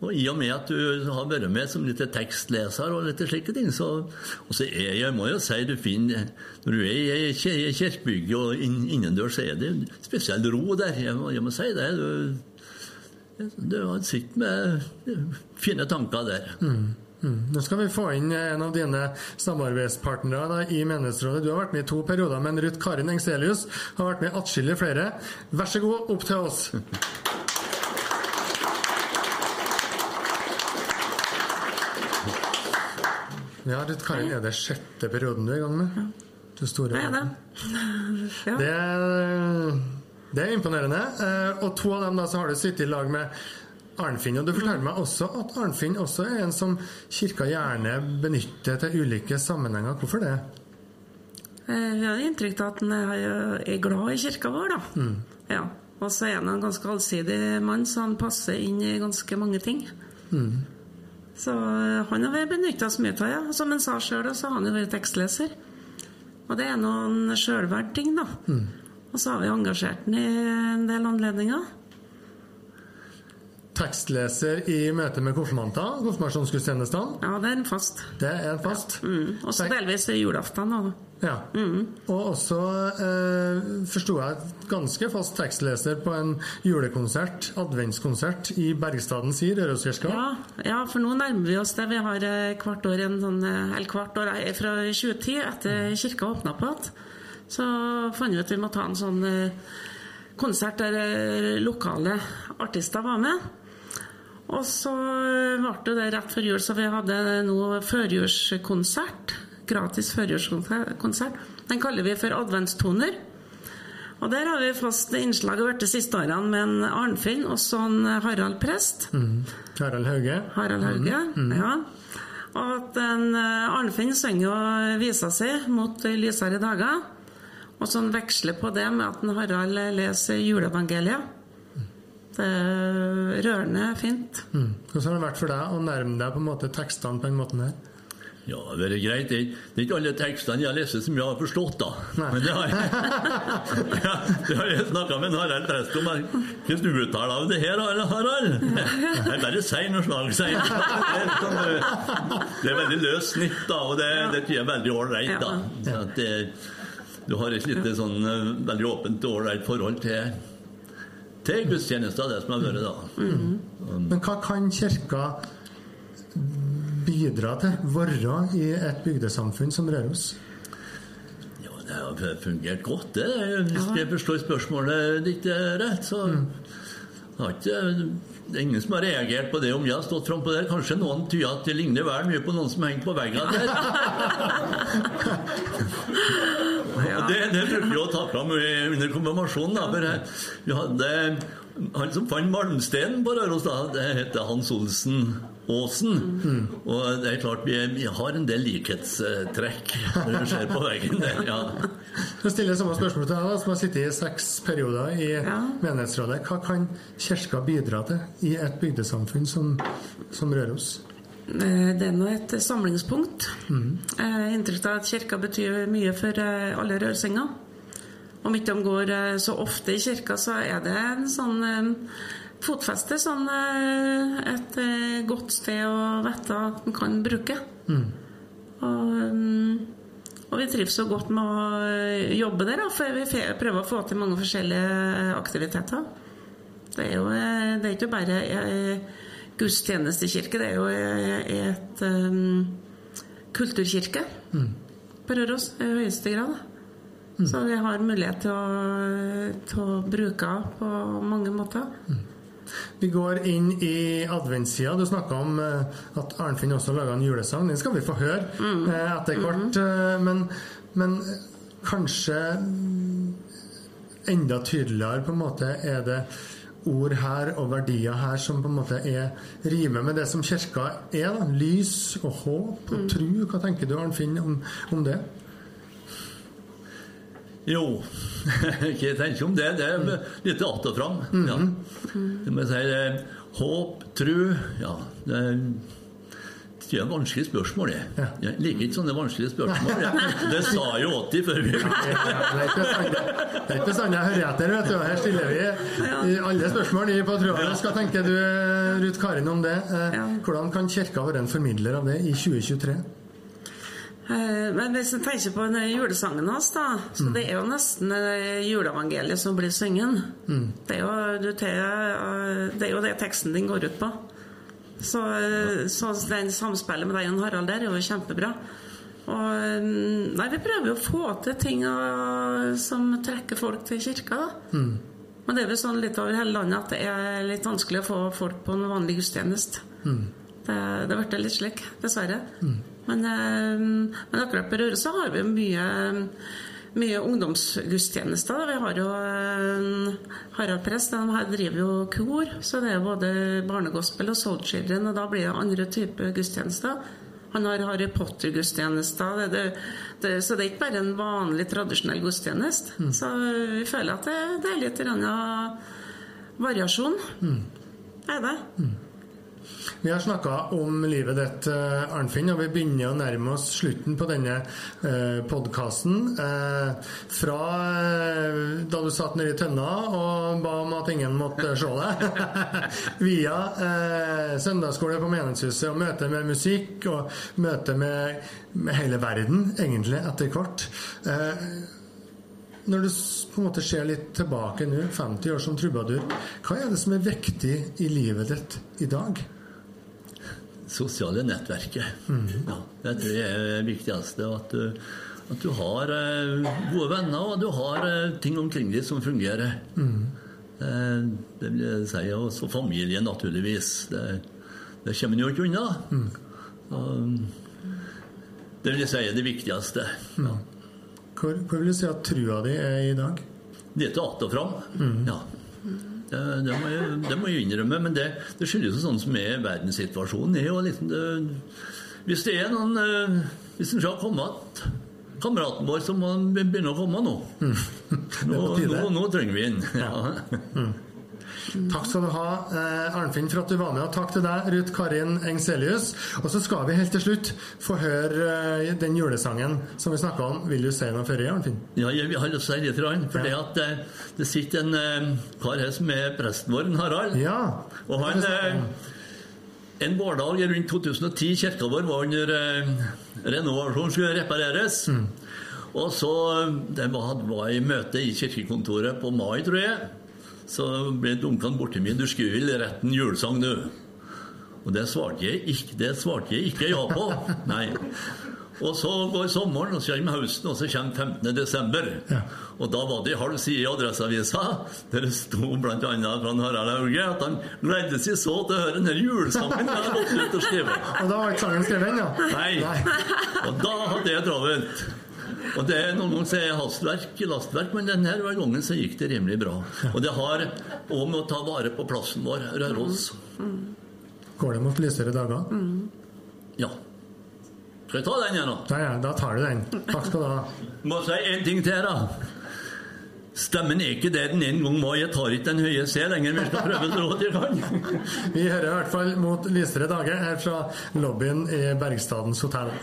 og i og med at du har vært med som litt tekstleser og litt slike ting, så Og så er jeg må jo si du finner Når du er i kir- kirkebygget og inn, innendørs, så er det en spesiell ro der. Jeg må, jeg må si det. Du, du sitter med fine tanker der. Mm. Nå skal vi få inn en av dine samarbeidspartnere da, i menighetsrådet. Du har vært med i to perioder, men Ruth Karin Engselius har vært med i atskillig flere. Vær så god, opp til oss. <laughs> Ja, Ruth Karin, er det sjette perioden du er i gang med? Du store Det det. <laughs> Ja. Det er, det er imponerende. Eh, Og to av dem da, så har du sittet i lag med Arnfinn. Og du forteller meg også at Arnfinn også er en som kirka gjerne benytter til ulike sammenhenger. Hvorfor det? Eh, Vi har inntrykk av at han er, glad i kirka vår, da. Ja. Og så er han en ganske allsidig mann, så han passer inn i ganske mange ting. Så eh, han har vi benytta oss mye av, ja. Som han sa sjøl, så har han jo vært tekstleser. Og det er noen sjølverd ting, da. Og så har vi engasjert han i en del anledninger. Tekstleser i møte med konfirmanter, konfirmasjonsgudstjenestene. Ja, det er en fast. Det er en fast. Mm. Og så delvis julaften. Da. Ja. Og også eh, forsto jeg ganske fast tekstleser på en julekonsert, adventskonsert, i Bergstaden sier Røroskirka. Ja, ja, for nå nærmer vi oss det. Vi har eh, hvert år en sånn eh, Eller hvert år eh, fra 2010, etter kirka åpna på igjen, så fant vi ut vi må ta en sånn eh, konsert der eh, lokale artister var med. Og så eh, ble det rett før jul, så vi hadde nå førjulskonsert. Gratis førjulskonsert. Den kaller vi for adventstoner. Og der har vi fast innslag vært de siste årene med en Arnfinn og så en Harald Prest. Harald Hauge. Harald Hauge. Ja. Og at en eh, Arnfinn synger og viser seg mot lysere dager. Og sånn veksler på det med at en Harald leser juleevangeliet. Det er rørende fint. Mm. Hvordan har det vært for deg å nærme deg på en måte tekstene på den måten her? Ja, det er greit. Det det er ikke alle tekstene jeg har lest som jeg har forstått, da. Nei. Men det har jeg, <laughs> ja, det har jeg snakka med Harald Prest om. Hvordan du uttaler av det her, Harald? <laughs> Jeg bare sier noe slag, sier. Det er sånn, eh, Det er veldig løst snitt, da, og det, det tror jeg er veldig ålreit, da. Så at det, du har et lite sånn eh, veldig åpent og ålreit forhold til, til gudstjenester, det som har vært, da. Men hva kan kirka bidra til, være i et bygdesamfunn som Røros? Ja, det har fungert godt, det. Hvis jeg forstår spørsmålet ditt rett, så har ikke det er ingen som har reagert på det om jeg har stått frampå der. Kanskje noen tyder at det ligner vel mye på noen som henger på veggen der. <laughs> ja. det, det bruker vi å ta fram under konfirmasjonen. Da, for eh, vi hadde han som fant malmsteinen på Røros, da, det heter Hans Olsen Aasen. Og det er klart vi, vi har en del likhetstrekk <laughs> når vi ser på veggen der. ja. Jeg stiller samme spørsmål til deg, som har sittet i seks perioder i Ja. menighetsrådet. Hva kan kirka bidra til i et bygdesamfunn som, som Røros? Eh, Det er nå et samlingspunkt. Jeg har inntrykk av at kirka betyr mye for eh, alle rørsinger. Om ikke de går eh, så ofte i kirka, så er det en sånn eh, fotfeste. Sånn eh, et godt sted å vite at en kan bruke. Og, mm, og vi trives så godt med å jobbe der, for vi prøver å få til mange forskjellige aktiviteter. Det er jo det er ikke bare gudstjenestekirke, det er jo et um, kulturkirke på Røros i høyeste grad. Så vi har mulighet til å, til å bruke henne på mange måter. Vi går inn i adventssida. Du snakka om eh, at Arnfinn også laga en julesang. Den skal vi få høre mm. etter hvert. eh, Men, men eh, kanskje mm, enda tydeligere på en måte er det ord her og verdier her som på en måte er rimer med det som kirka er. da. Lys og håp og tru. Hva tenker du, Arnfinn, om, om det? Jo, <laughs> hva jeg tenker om det, det er litt att og fram. Ja. Det må jeg si, håp, tru Ja, det er det er et vanskelig spørsmål, det. Ja. Jeg liker ikke sånne vanskelige spørsmål. jeg. <laughs> Det sa jo 80 før vi Det er ikke bestandig- det er ikke bestandig jeg hører etter. vet du. Her stiller vi alle spørsmål i på trua. Hva tenker du, Ruth Karin, om det? Eh, Hvordan kan Kirka være en formidler av det i 2023? Eh, Men hvis en tenker på den julesangen hans, da, så det er jo nesten eh, juleevangeliet som blir syngen. Det, er jo, du ter, eh, det er jo det teksten din går ut på. Så, ja. så den samspillet med deg og Harald der er jo kjempebra. Og eh, nei, vi prøver jo å få til ting som trekker folk til kirka, da. Men det er vel sånn litt over hele landet at det er litt vanskelig å få folk på en vanlig gudstjeneste. Det, det har blitt litt slik, dessverre. Men, eh, men akkurat på Røros har vi mye, mye ungdomsgudstjenester. Vi har jo eh, Harald Prest, de driver jo kor, så det er både barnegospel og Soul Children, og da blir det andre typer gudstjenester. Han har Harry Potter-gudstjenester, så det er ikke bare en vanlig, tradisjonell gudstjeneste. Så vi føler at det, det er litt variasjon. Mm. Det er det. Vi har snakka om livet ditt, eh, Arnfinn, og vi begynner å nærme oss slutten på denne eh, podkasten. Eh, fra da du satt nede i tønna og ba om at ingen måtte se deg, <laughs> via søndagsskole på Menighetshuset og møte med musikk og møte med, med hele verden, egentlig, etter hvert. Når du på en måte ser litt tilbake nå, 50 år som trubadur, hva er det som er viktig i livet ditt i dag? Sosiale nettverket. Ja, det tror jeg er det viktigste. At du, at du har eh, gode venner, og du har eh, ting omkring deg som fungerer. Mm. det vil jeg si. Og så familie, naturligvis. Det, det kommer en jo ikke unna. Og, det vil jeg si er det viktigste. Ja. Hvor, hvor vil du si at trua di er i dag? Det er til att og fram. Ja. Det, det, må jeg, det må jeg innrømme, men det, det skyldes jo sånn som er verdenssituasjonen. er jo liksom det, hvis det er noen eh, Hvis en skal komme igjen kameraten vår, så må han begynne å komme nå. <laughs> Nå, nå, nå trenger vi den. Ja. Takk skal du ha, eh, Arnfinn, for at du var med, og takk til deg, Ruth Karin Engselius. Og så skal vi helt til slutt få høre eh, den julesangen som vi snakka om. Vil du si noe før, Arnfinn? Ja, jeg har lyst til å si litt, for det, at, eh, det sitter en kar her som er presten vår, Harald. Ja. Og han En vårdag rundt 2010, kirka vår var under renovasjon, skulle repareres. Og så Det var, var i møte i kirkekontoret på mai, tror jeg. Så ble dunkene borti meg. 'Du skulle vel retten julesang, du?' Og det svarte jeg ikke, det svarte jeg ikke ja på. <laughs> Nei. Og så går sommeren, og så kommer høsten, og så kommer 15. desember. Ja. Og da var det en halv side i Adresseavisa der det sto bl.a. fra Harald Hauge at han gledet seg så til å høre denne julesangen jeg hadde gått ut og skrevet. Og da var ikke sangen skrevet ennå? Nei. Og da hadde jeg travelt. Og det er Noen ganger så er hastverk lastverk, men denne gangen så gikk det rimelig bra. Og det har òg med å ta vare på plassen vår, Røros. Går det mot lysere dager? Ja. Skal jeg ta den igjen, da? Ja, da tar du den. Takk skal du ha. Må si en ting til, da. Stemmen er ikke det den en gang var. Jeg tar ikke den høye C lenger, men skal prøve så godt jeg kan. Vi hører i hvert fall mot lysere dager her fra lobbyen i Bergstadens hotell.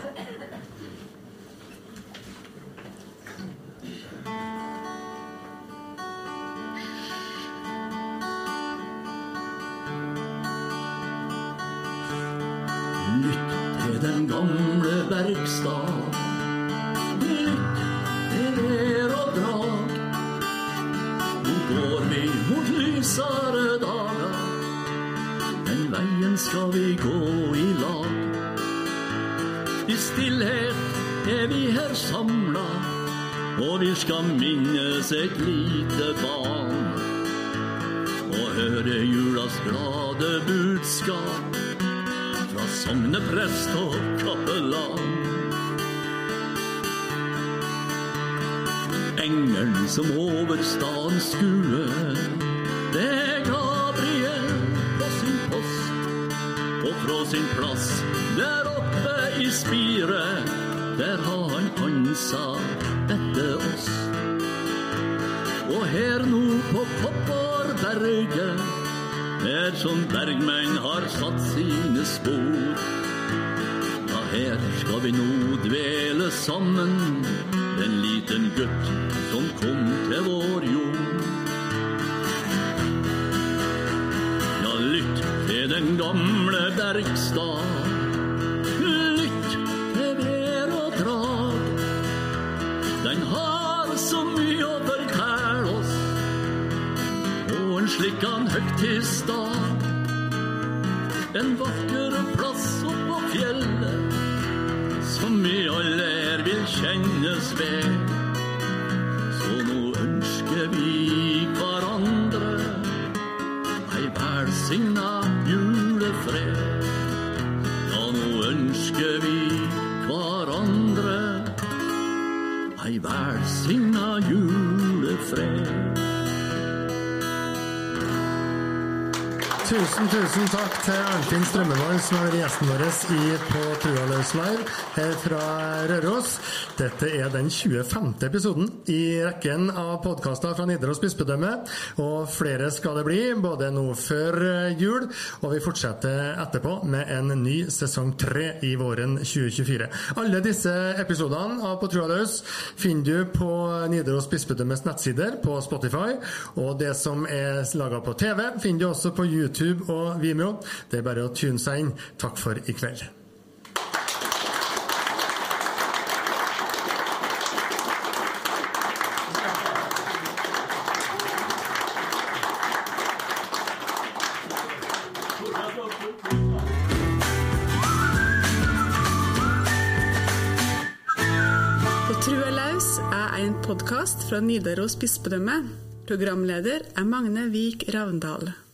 Kopparberget, her som bergmenn har satt sine spor. Ja, her skal vi nå dvele sammen, en liten gutt som kom til vår jord. Ja, lytt til den gamle Bergstad. Slik en høgtidsdag. En vakker plass Tusen, takk til Arnfinn Strømmevold, som har vært gjesten vår i På Trua løs live her fra Røros. Dette er den 25. episoden i rekken av podkaster fra Nidaros bispedømme. Og flere skal det bli, både nå før jul, og vi fortsetter etterpå med en ny sesong tre i våren 2024. Alle disse episodene av På Trua løs finner du på Nidaros bispedømmes nettsider, på Spotify, og det som er laga på TV, finner du også på YouTube og Vimeo. Det er bare å tune seg inn. Takk for i kveld. Fra Nidaros bispedømme. Programleder er Magne Vik Ravndal.